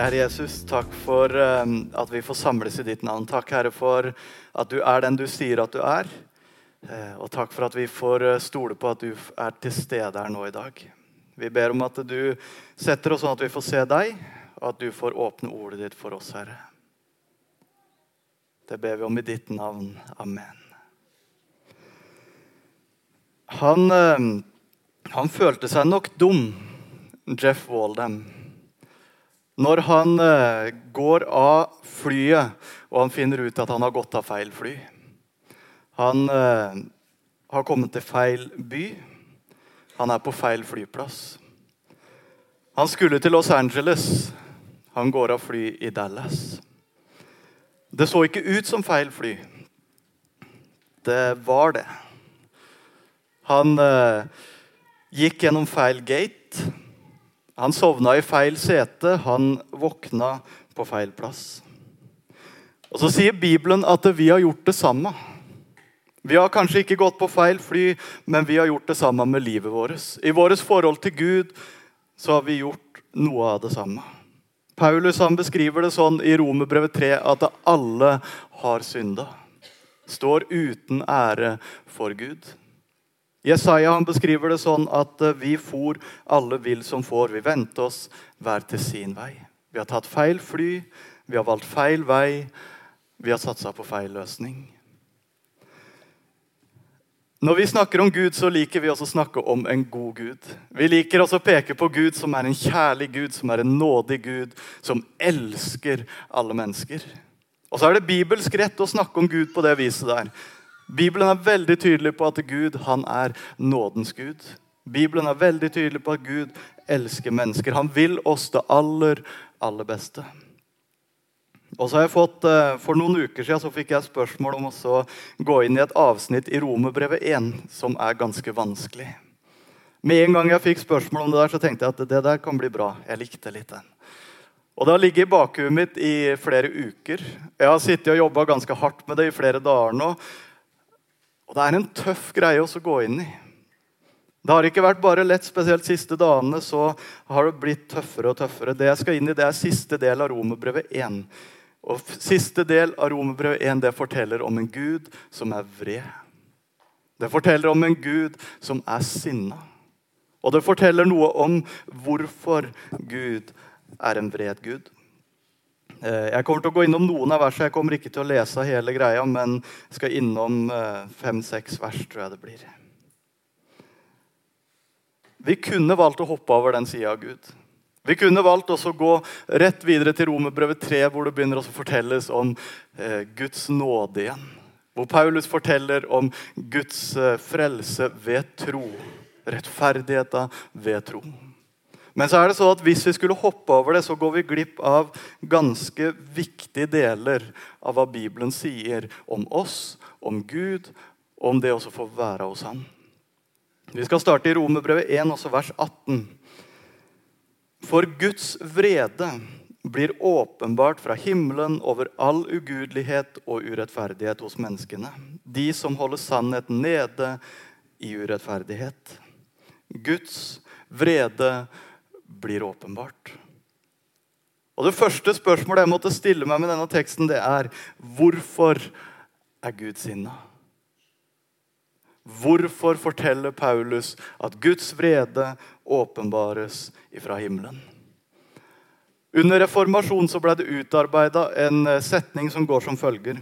Kjære Herre Jesus, takk for um, at vi får samles i ditt navn. Takk, Herre, for at du er den du sier at du er. Uh, og takk for at vi får uh, stole på at du er til stede her nå i dag. Vi ber om at du setter oss sånn at vi får se deg, og at du får åpne ordet ditt for oss, Herre. Det ber vi om i ditt navn. Amen. Han, uh, han følte seg nok dum, Jeff Waldham når han eh, går av flyet og han finner ut at han har gått av feil fly. Han eh, har kommet til feil by. Han er på feil flyplass. Han skulle til Los Angeles. Han går av fly i Dallas. Det så ikke ut som feil fly. Det var det. Han eh, gikk gjennom feil gate. Han sovna i feil sete, han våkna på feil plass. Og Så sier Bibelen at vi har gjort det samme. Vi har kanskje ikke gått på feil fly, men vi har gjort det samme med livet vårt. I vårt forhold til Gud så har vi gjort noe av det samme. Paulus han beskriver det sånn i Romerbrevet 3 at alle har synda. Står uten ære for Gud. Jesaja han beskriver det sånn at eh, vi for alle vil som får. Vi venter oss hver til sin vei. Vi har tatt feil fly, vi har valgt feil vei, vi har satsa på feil løsning. Når vi snakker om Gud, så liker vi også å snakke om en god Gud. Vi liker også å peke på Gud som er en kjærlig Gud, som er en nådig Gud, som elsker alle mennesker. Og så er det bibelsk rett å snakke om Gud på det viset der. Bibelen er veldig tydelig på at Gud han er nådens Gud. Bibelen er veldig tydelig på at Gud elsker mennesker. Han vil oss det aller, aller beste. Og så har jeg fått, eh, For noen uker siden så fikk jeg spørsmål om å gå inn i et avsnitt i Romerbrevet 1 som er ganske vanskelig. Med en gang jeg fikk spørsmål om det der, så tenkte jeg at det der kan bli bra. Jeg likte litt den. Og Det har ligget i bakhuet mitt i flere uker. Jeg har sittet og jobba ganske hardt med det i flere dager nå. Og det er en tøff greie å gå inn i. Det har ikke vært bare lett, spesielt siste dagene så har det blitt tøffere og tøffere. Det jeg skal inn i, det er siste del av Romerbrevet 1. Og Siste del av Romerbrevet 1 det forteller om en gud som er vred. Det forteller om en gud som er sinna. Og det forteller noe om hvorfor Gud er en vred gud. Eh, jeg kommer til å gå innom noen av versene. Jeg kommer ikke til å lese hele greia, men skal innom eh, fem-seks vers, tror jeg det blir. Vi kunne valgt å hoppe over den sida av Gud. Vi kunne valgt også å gå rett videre til Romerbrevet 3, hvor det begynner å fortelles om eh, Guds nåde igjen. Hvor Paulus forteller om Guds frelse ved tro. Rettferdigheta ved tro. Men så er det så at hvis vi skulle hoppe over det, så går vi glipp av ganske viktige deler av hva Bibelen sier om oss, om Gud, om det å få være hos Han. Vi skal starte i Romerbrevet 1, også vers 18. For Guds vrede blir åpenbart fra himmelen over all ugudelighet og urettferdighet hos menneskene. De som holder sannheten nede i urettferdighet. Guds vrede blir åpenbart. Og Det første spørsmålet jeg måtte stille meg med denne teksten, det er hvorfor er Gud sinna? Hvorfor forteller Paulus at Guds vrede åpenbares ifra himmelen? Under reformasjonen ble det utarbeida en eh, setning som går som følger.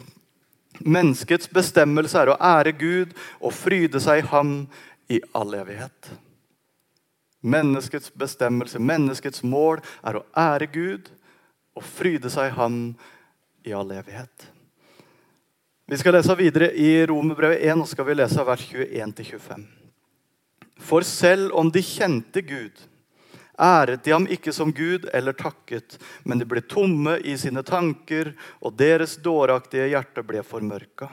Menneskets bestemmelse er å ære Gud og fryde seg i ham i all evighet. Menneskets bestemmelse, menneskets mål, er å ære Gud og fryde seg i Han i all evighet. Vi skal lese videre i Romerbrevet 1, og skal vi lese vers 21-25. For selv om de kjente Gud, æret de ham ikke som Gud eller takket, men de ble tomme i sine tanker, og deres dåraktige hjerte ble formørka.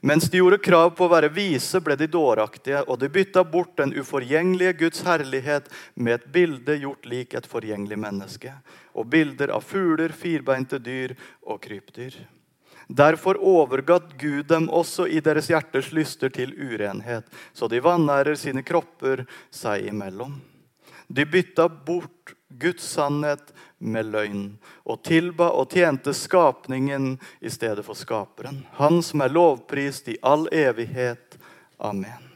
Mens de gjorde krav på å være vise, ble de dåraktige, og de bytta bort den uforgjengelige Guds herlighet med et bilde gjort lik et forgjengelig menneske, og bilder av fugler, firbeinte dyr og krypdyr. Derfor overgatt Gud dem også i deres hjerters lyster til urenhet, så de vanærer sine kropper seg imellom. De bytta bort Guds sannhet med løgn, og tilba og tjente skapningen i stedet for skaperen. Han som er lovprist i all evighet. Amen.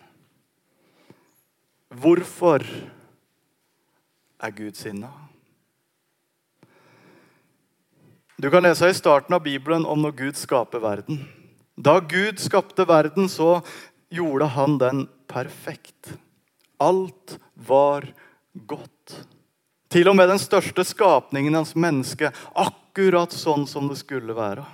Hvorfor er Gud sinna? Du kan lese i starten av Bibelen om når Gud skaper verden. Da Gud skapte verden, så gjorde han den perfekt. Alt var godt. Til og med den største skapningen hans menneske, akkurat sånn som det skulle være.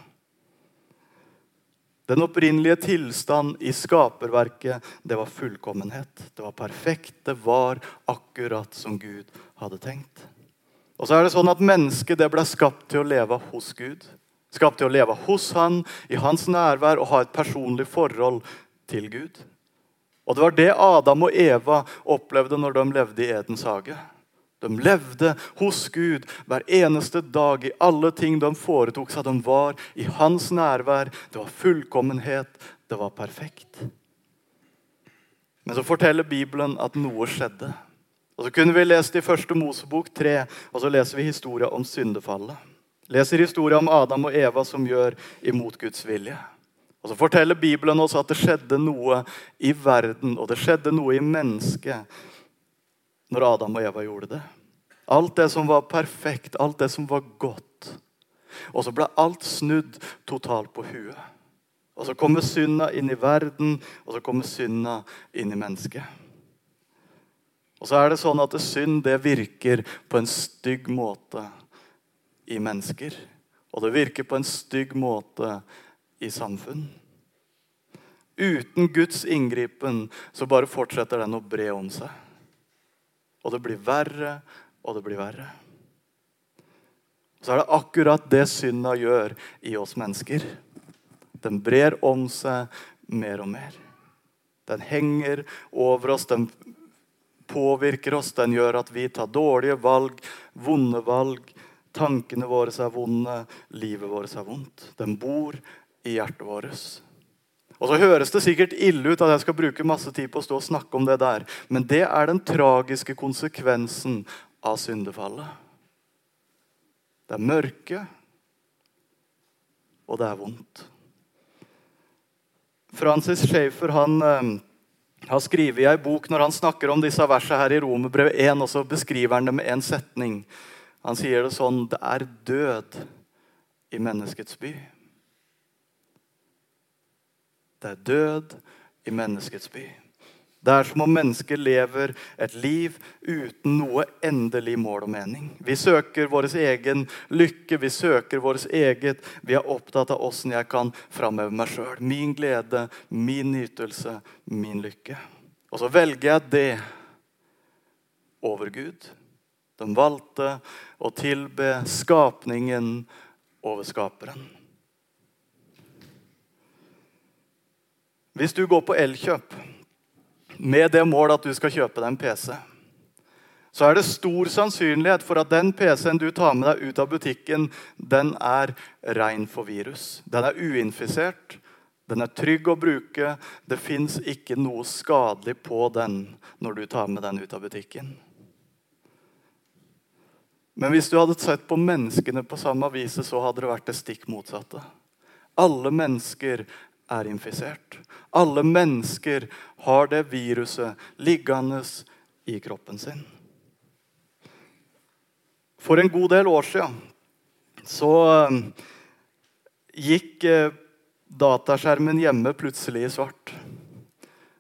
Den opprinnelige tilstand i skaperverket, det var fullkommenhet. Det var perfekt. Det var akkurat som Gud hadde tenkt. Og så er det sånn at Mennesket det ble skapt til å leve hos Gud. Skapt til å leve hos Han, i Hans nærvær og ha et personlig forhold til Gud. Og Det var det Adam og Eva opplevde når de levde i Edens hage. De levde hos Gud hver eneste dag i alle ting de foretok seg. De var i hans nærvær. Det var fullkommenhet. Det var perfekt. Men så forteller Bibelen at noe skjedde. Og Så kunne vi lest i første Mosebok 3, og så leser vi historia om syndefallet. Leser historia om Adam og Eva som gjør imot Guds vilje. Og Så forteller Bibelen oss at det skjedde noe i verden og det skjedde noe i mennesket når Adam og Eva gjorde det. Alt det som var perfekt, alt det som var godt. Og så ble alt snudd totalt på huet. Og så kommer synda inn i verden, og så kommer synda inn i mennesket. Og så er det sånn at synd det virker på en stygg måte i mennesker. Og det virker på en stygg måte i samfunn. Uten Guds inngripen så bare fortsetter den å bre om seg. Og det blir verre, og det blir verre. Så er det akkurat det synda gjør i oss mennesker. Den brer om seg mer og mer. Den henger over oss, den påvirker oss. Den gjør at vi tar dårlige valg, vonde valg. Tankene våre er vonde, livet vårt er vondt. Den bor i hjertet vårt. Og så høres det sikkert ille ut at jeg skal bruke masse tid på å stå og snakke om det der, men det er den tragiske konsekvensen av syndefallet. Det er mørke, og det er vondt. Francis Schaefer han eh, har skrevet i ei bok når han snakker om disse versene her i Romerbrevet 1, og så beskriver han det med én setning. Han sier det sånn Det er død i menneskets by. Det er død i menneskets by. Det er som om mennesker lever et liv uten noe endelig mål og mening. Vi søker vår egen lykke, vi søker vårt eget. Vi er opptatt av åssen jeg kan framheve meg sjøl. Min glede, min nytelse, min lykke. Og så velger jeg det over Gud. De valgte å tilbe skapningen over skaperen. Hvis du går på Elkjøp med det mål at du skal kjøpe deg en PC, så er det stor sannsynlighet for at den PC-en du tar med deg ut av butikken, den er rein for virus. Den er uinfisert, den er trygg å bruke. Det fins ikke noe skadelig på den når du tar med den ut av butikken. Men hvis du hadde sett på menneskene på samme vis, så hadde det vært det stikk motsatte. Alle mennesker er infisert. Alle mennesker har det viruset liggende i kroppen sin. For en god del år siden så eh, gikk eh, dataskjermen hjemme plutselig i svart.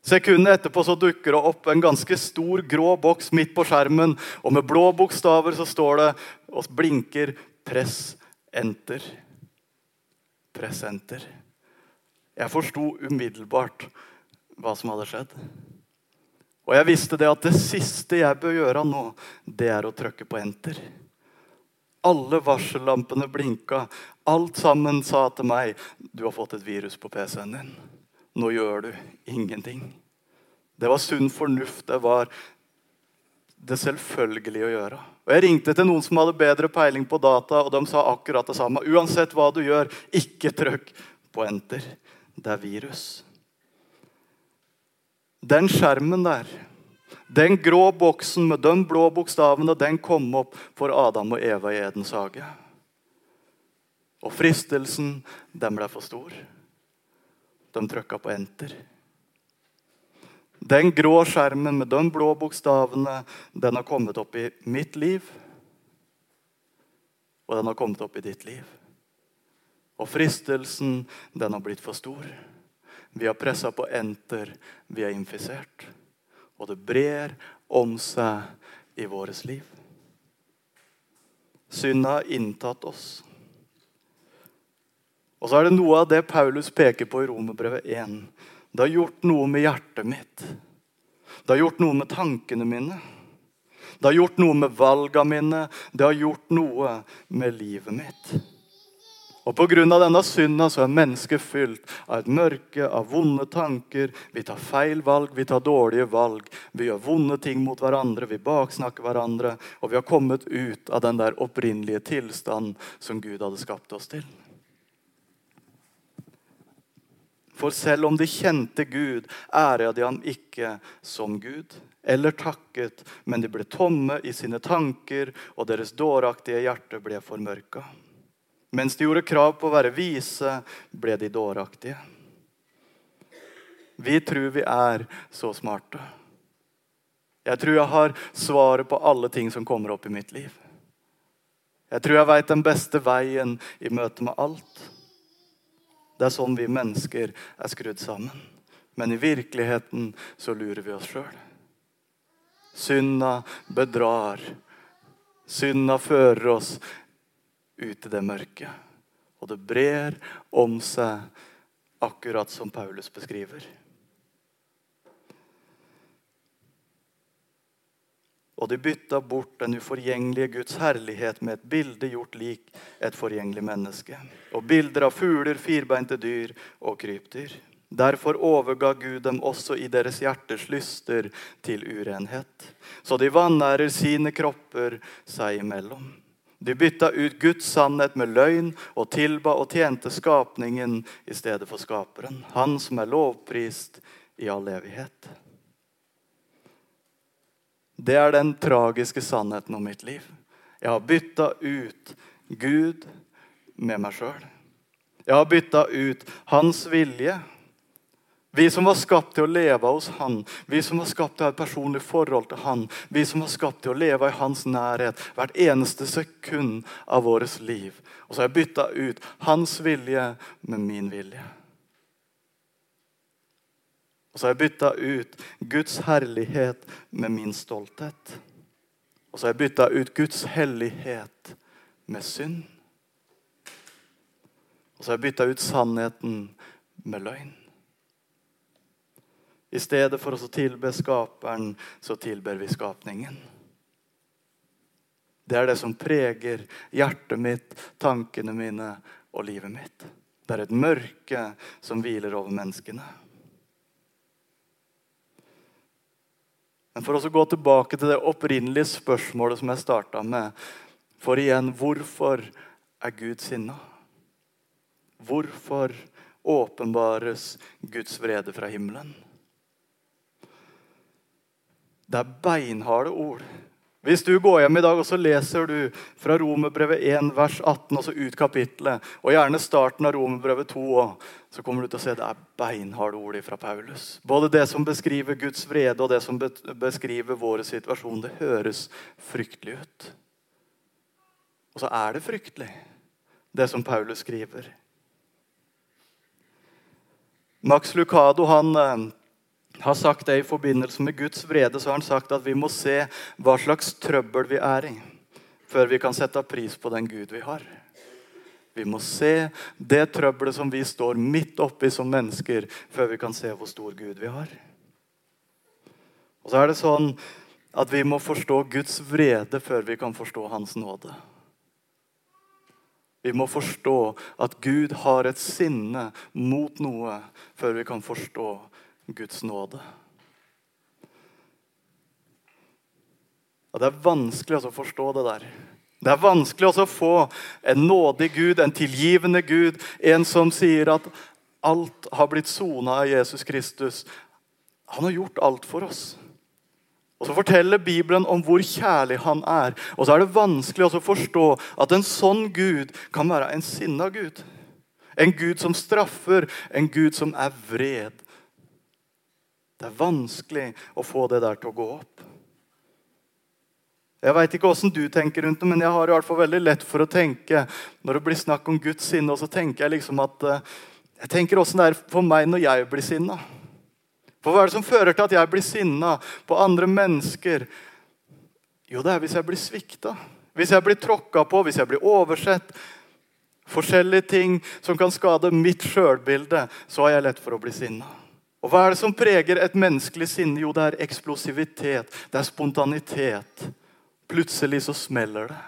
Sekundet etterpå så dukker det opp en ganske stor grå boks midt på skjermen. Og med blå bokstaver så står det og blinker 'Press enter'. Press enter. Jeg forsto umiddelbart hva som hadde skjedd. Og jeg visste det at det siste jeg bør gjøre nå, det er å trykke på enter. Alle varsellampene blinka. Alt sammen sa til meg du har fått et virus på PC-en din. Nå gjør du ingenting. Det var sunn fornuft. Det var det selvfølgelige å gjøre. Og Jeg ringte til noen som hadde bedre peiling på data, og de sa akkurat det samme. Uansett hva du gjør, ikke trykk på enter det er virus. Den skjermen der Den grå boksen med de blå bokstavene den kom opp for Adam og Eva i Edens hage. Og fristelsen, den ble for stor. De trykka på enter. Den grå skjermen med de blå bokstavene, den har kommet opp i mitt liv. Og den har kommet opp i ditt liv. Og fristelsen, den har blitt for stor. Vi har pressa på enter, vi er infisert. Og det brer om seg i vårt liv. Synda har inntatt oss. Og så er det noe av det Paulus peker på i Romerbrevet 1. Det har gjort noe med hjertet mitt. Det har gjort noe med tankene mine. Det har gjort noe med valgene mine. Det har gjort noe med livet mitt. Og Pga. denne synda så er mennesket fylt av et mørke, av vonde tanker. Vi tar feil valg, vi tar dårlige valg. Vi gjør vonde ting mot hverandre, vi baksnakker hverandre. Og vi har kommet ut av den der opprinnelige tilstanden som Gud hadde skapt oss til. For selv om de kjente Gud, æra de ham ikke som Gud, eller takket, men de ble tomme i sine tanker, og deres dåraktige hjerte ble formørka. Mens de gjorde krav på å være vise, ble de dåraktige. Vi tror vi er så smarte. Jeg tror jeg har svaret på alle ting som kommer opp i mitt liv. Jeg tror jeg veit den beste veien i møte med alt. Det er sånn vi mennesker er skrudd sammen. Men i virkeligheten så lurer vi oss sjøl. Synda bedrar. Synda fører oss ut i det mørke. Og det brer om seg, akkurat som Paulus beskriver. Og de bytta bort den uforgjengelige Guds herlighet med et bilde gjort lik et forgjengelig menneske. Og bilder av fugler, firbeinte dyr og krypdyr. Derfor overga Gud dem også i deres hjerters lyster til urenhet. Så de vanærer sine kropper seg imellom. De bytta ut Guds sannhet med løgn og tilba og tjente skapningen i stedet for skaperen, han som er lovprist i all evighet. Det er den tragiske sannheten om mitt liv. Jeg har bytta ut Gud med meg sjøl. Jeg har bytta ut hans vilje. Vi som var skapt til å leve hos Han, vi som var skapt til å ha et personlig forhold til Han, vi som var skapt til å leve i Hans nærhet hvert eneste sekund av vårt liv. Og så har jeg bytta ut Hans vilje med min vilje. Og så har jeg bytta ut Guds herlighet med min stolthet. Og så har jeg bytta ut Guds hellighet med synd. Og så har jeg bytta ut sannheten med løgn. I stedet for å tilbe Skaperen, så tilber vi skapningen. Det er det som preger hjertet mitt, tankene mine og livet mitt. Det er et mørke som hviler over menneskene. Men for å gå tilbake til det opprinnelige spørsmålet som jeg starta med. For igjen, hvorfor er Gud sinna? Hvorfor åpenbares Guds vrede fra himmelen? Det er beinharde ord. Hvis du går hjem i dag og så leser du fra Romerbrevet 1, vers 18, altså ut kapittelet, og gjerne starten av Romerbrevet 2 òg, så kommer du til å se det er beinharde ord fra Paulus. Både det som beskriver Guds vrede, og det som beskriver vår situasjon. Det høres fryktelig ut. Og så er det fryktelig, det som Paulus skriver. Max Lucado han eh, har sagt det i forbindelse med Guds vrede, så har han sagt at vi må se hva slags trøbbel vi er i, før vi kan sette pris på den Gud vi har. Vi må se det trøbbelet som vi står midt oppi som mennesker, før vi kan se hvor stor Gud vi har. Og så er det sånn at vi må forstå Guds vrede før vi kan forstå Hans nåde. Vi må forstå at Gud har et sinne mot noe før vi kan forstå Guds nåde. Og Det er vanskelig å forstå det der. Det er vanskelig å få en nådig Gud, en tilgivende Gud, en som sier at alt har blitt sona av Jesus Kristus. Han har gjort alt for oss. Og så forteller Bibelen om hvor kjærlig han er. Og så er det vanskelig å forstå at en sånn Gud kan være en sinna Gud. En Gud som straffer, en Gud som er vred. Det er vanskelig å få det der til å gå opp. Jeg veit ikke åssen du tenker rundt det, men jeg har i hvert fall veldig lett for å tenke når det blir snakk om Guds sinne, og så tenker jeg liksom at eh, jeg tenker åssen det er for meg når jeg blir sinna. For hva er det som fører til at jeg blir sinna på andre mennesker? Jo, det er hvis jeg blir svikta. Hvis jeg blir tråkka på, hvis jeg blir oversett. Forskjellige ting som kan skade mitt sjølbilde. Så har jeg lett for å bli sinna. Og hva er det som preger et menneskelig sinne? Jo, det er eksplosivitet. Det er spontanitet. Plutselig så smeller det.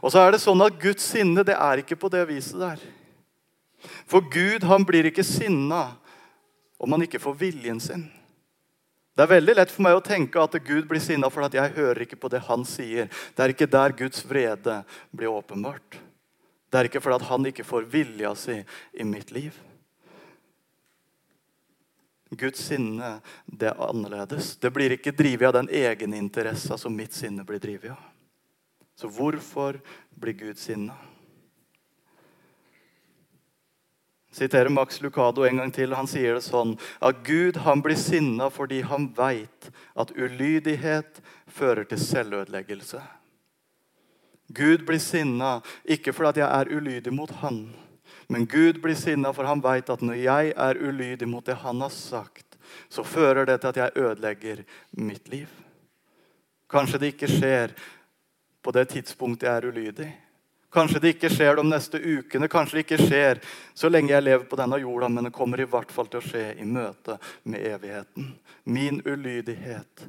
Og så er det sånn at Guds sinne det er ikke på det viset der. For Gud han blir ikke sinna om han ikke får viljen sin. Det er veldig lett for meg å tenke at Gud blir sinna for at jeg hører ikke på det han sier. Det er ikke der Guds vrede blir åpenbart. Det er ikke fordi han ikke får vilja si i mitt liv. Guds sinne det er annerledes. Det blir ikke drevet av den egeninteressa som mitt sinne blir drevet av. Så hvorfor blir Gud sinna? siterer Max Lucado en gang til. Han sier det sånn at Gud han blir sinna fordi han veit at ulydighet fører til selvødeleggelse. Gud blir sinna ikke fordi jeg er ulydig mot han, men Gud blir sinna for han veit at når jeg er ulydig mot det han har sagt, så fører det til at jeg ødelegger mitt liv. Kanskje det ikke skjer på det tidspunktet jeg er ulydig. Kanskje det ikke skjer de neste ukene, kanskje det ikke skjer så lenge jeg lever på denne jorda, men det kommer i hvert fall til å skje i møte med evigheten. Min ulydighet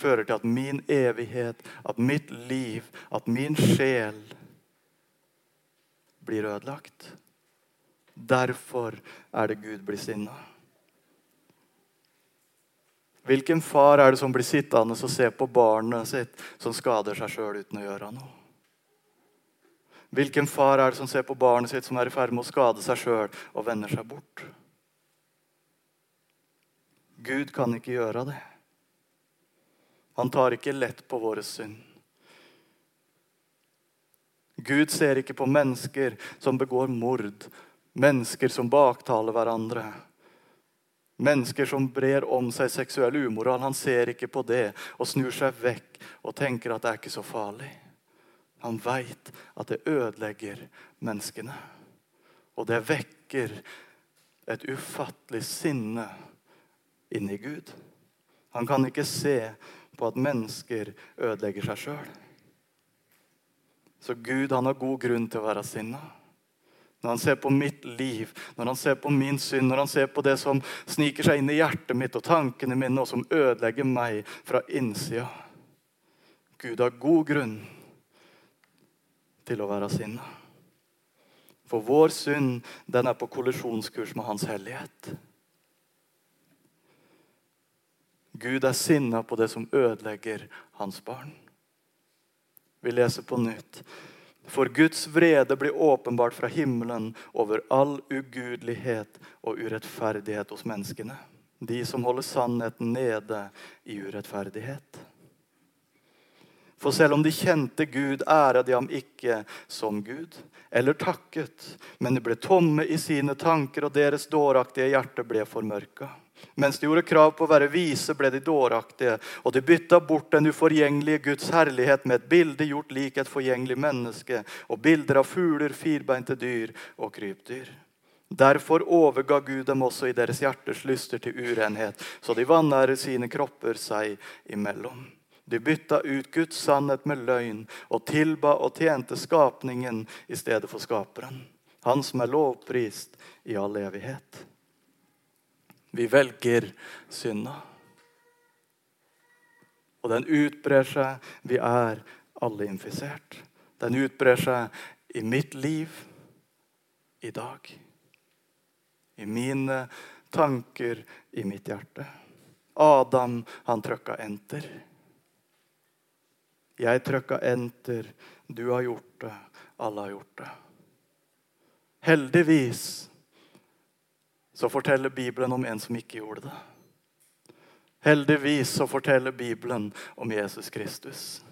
fører til at min evighet, at mitt liv, at min sjel blir ødelagt. Derfor er det Gud blir sinna. Hvilken far er det som blir sittende og se på barnet sitt som skader seg sjøl uten å gjøre noe? Hvilken far er det som ser på barnet sitt som er i ferd med å skade seg sjøl, og vender seg bort? Gud kan ikke gjøre det. Han tar ikke lett på våre synd. Gud ser ikke på mennesker som begår mord, mennesker som baktaler hverandre. Mennesker som brer om seg seksuell umoral. Han ser ikke på det og snur seg vekk og tenker at det er ikke så farlig. Han veit at det ødelegger menneskene. Og det vekker et ufattelig sinne inni Gud. Han kan ikke se på at mennesker ødelegger seg sjøl. Så Gud han har god grunn til å være sinna. Når han ser på mitt liv, når han ser på min synd, når han ser på det som sniker seg inn i hjertet mitt og tankene mine, og som ødelegger meg fra innsida. Gud har god grunn til å være sinna. For vår synd den er på kollisjonskurs med hans hellighet. Gud er sinna på det som ødelegger hans barn. Vi leser på nytt. For Guds vrede blir åpenbart fra himmelen over all ugudelighet og urettferdighet hos menneskene. De som holder sannheten nede i urettferdighet. For selv om de kjente Gud, æra de ham ikke som Gud, eller takket, men de ble tomme i sine tanker, og deres dåraktige hjerte ble formørka. Mens de gjorde krav på å være vise, ble de dåraktige, og de bytta bort den uforgjengelige Guds herlighet med et bilde gjort lik et forgjengelig menneske, og bilder av fugler, firbeinte dyr og krypdyr. Derfor overga Gud dem også i deres hjerters lyster til urenhet, så de vanærer sine kropper seg imellom. De bytta ut Guds sannhet med løgn og tilba og tjente skapningen i stedet for skaperen. Han som er lovprist i all evighet. Vi velger synda. Og den utbrer seg. Vi er alle infisert. Den utbrer seg i mitt liv i dag. I mine tanker, i mitt hjerte. Adam, han trykka enter. Jeg trykka enter. Du har gjort det. Alle har gjort det. Heldigvis så forteller Bibelen om en som ikke gjorde det. Heldigvis så forteller Bibelen om Jesus Kristus.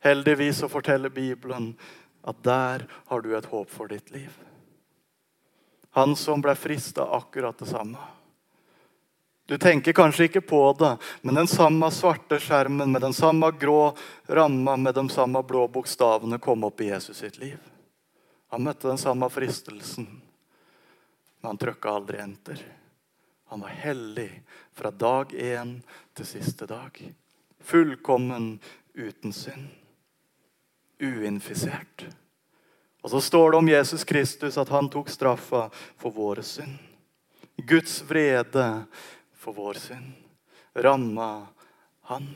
Heldigvis så forteller Bibelen at der har du et håp for ditt liv. Han som ble frista akkurat det samme. Du tenker kanskje ikke på det, men den samme svarte skjermen med den samme grå ramma med de samme blå bokstavene kom opp i Jesus sitt liv. Han møtte den samme fristelsen, men han trykka aldri enter. Han var hellig fra dag én til siste dag. Fullkommen uten synd. Uinfisert. Og så står det om Jesus Kristus at han tok straffa for våre synd. Guds vrede for vår synd. Ramma han.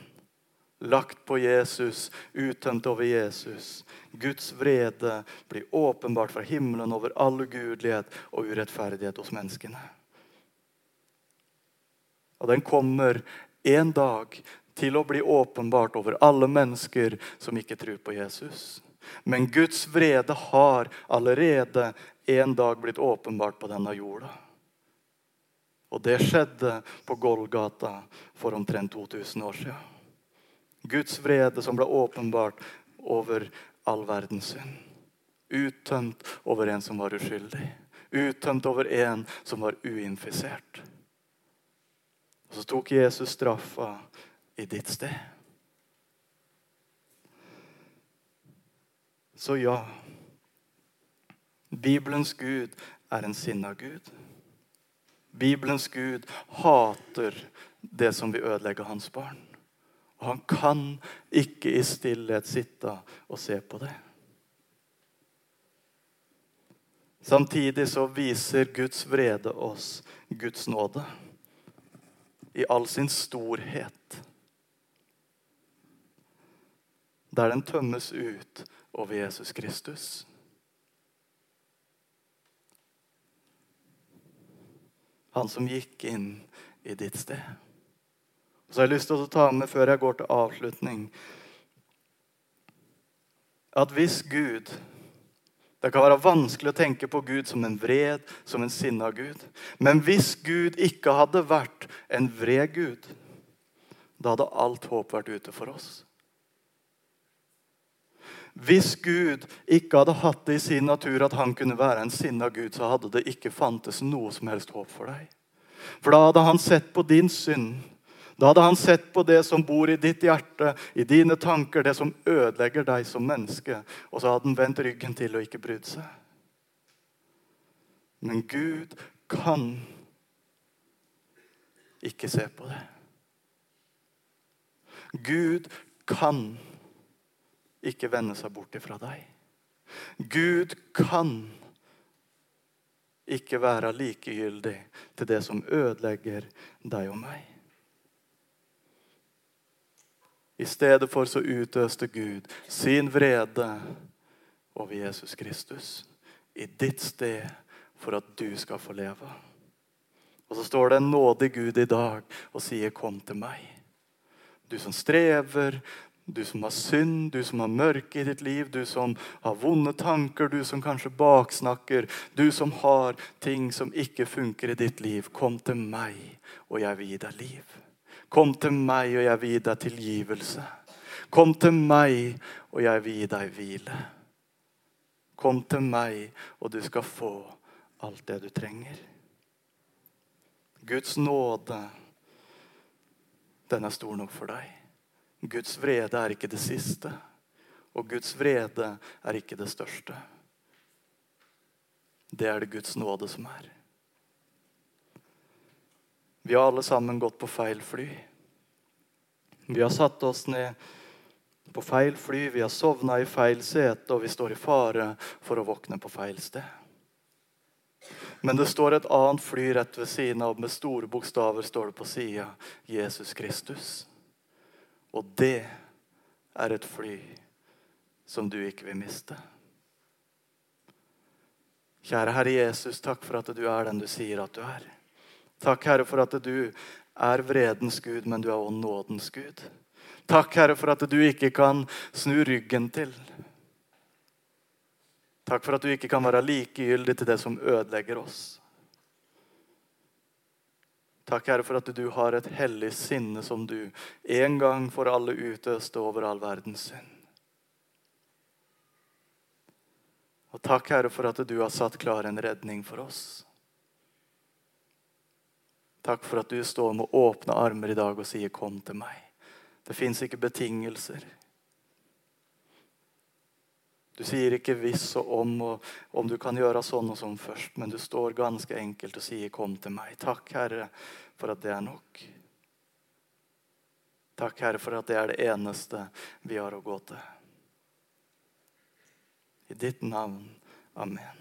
Lagt på Jesus, uttømt over Jesus. Guds vrede blir åpenbart fra himmelen over all ugudelighet og urettferdighet hos menneskene. Og den kommer en dag til å bli åpenbart over alle mennesker som ikke tror på Jesus. Men Guds vrede har allerede en dag blitt åpenbart på denne jorda. Og det skjedde på Golgata for omtrent 2000 år siden. Guds vrede som ble åpenbart over all verdens synd. Uttømt over en som var uskyldig. Uttømt over en som var uinfisert. Og så tok Jesus straffa i ditt sted. Så ja, Bibelens Gud er en sinna Gud. Bibelens Gud hater det som vil ødelegge hans barn. Og han kan ikke i stillhet sitte og se på det. Samtidig så viser Guds vrede oss Guds nåde i all sin storhet. Der den tømmes ut over Jesus Kristus. Han som gikk inn i ditt sted. Så har jeg lyst til å ta med før jeg går til avslutning, at hvis Gud Det kan være vanskelig å tenke på Gud som en vred, som en sinna Gud. Men hvis Gud ikke hadde vært en vred Gud, da hadde alt håp vært ute for oss. Hvis Gud ikke hadde hatt det i sin natur at han kunne være en sinna Gud, så hadde det ikke fantes noe som helst håp for deg. For da hadde han sett på din synd. Da hadde han sett på det som bor i ditt hjerte, i dine tanker, det som ødelegger deg som menneske. Og så hadde han vendt ryggen til og ikke brydd seg. Men Gud kan ikke se på det. Gud kan ikke vende seg bort ifra deg. Gud kan ikke være likegyldig til det som ødelegger deg og meg. I stedet for så utøste Gud sin vrede over Jesus Kristus i ditt sted for at du skal få leve. Og så står det en nådig Gud i dag og sier, 'Kom til meg'. Du som strever, du som har synd, du som har mørke i ditt liv, du som har vonde tanker, du som kanskje baksnakker, du som har ting som ikke funker i ditt liv. Kom til meg, og jeg vil gi deg liv. Kom til meg, og jeg vil gi deg tilgivelse. Kom til meg, og jeg vil gi deg hvile. Kom til meg, og du skal få alt det du trenger. Guds nåde, den er stor nok for deg. Guds vrede er ikke det siste, og Guds vrede er ikke det største. Det er det Guds nåde som er. Vi har alle sammen gått på feil fly. Vi har satt oss ned på feil fly, vi har sovna i feil sete, og vi står i fare for å våkne på feil sted. Men det står et annet fly rett ved siden av. Med store bokstaver står det på sida Jesus Kristus. Og det er et fly som du ikke vil miste. Kjære Herre Jesus, takk for at du er den du sier at du er. Takk, Herre, for at du er vredens Gud, men du er også nådens Gud. Takk, Herre, for at du ikke kan snu ryggen til. Takk for at du ikke kan være likegyldig til det som ødelegger oss. Takk, Herre, for at du har et hellig sinne som du en gang for alle utøste over all verdens synd. Og takk, Herre, for at du har satt klar en redning for oss. Takk for at du står med åpne armer i dag og sier 'kom til meg'. Det fins ikke betingelser. Du sier ikke 'hvis og om' og om du kan gjøre sånn og sånn først, men du står ganske enkelt og sier 'kom til meg'. Takk, Herre, for at det er nok. Takk, Herre, for at det er det eneste vi har å gå til. I ditt navn. Amen.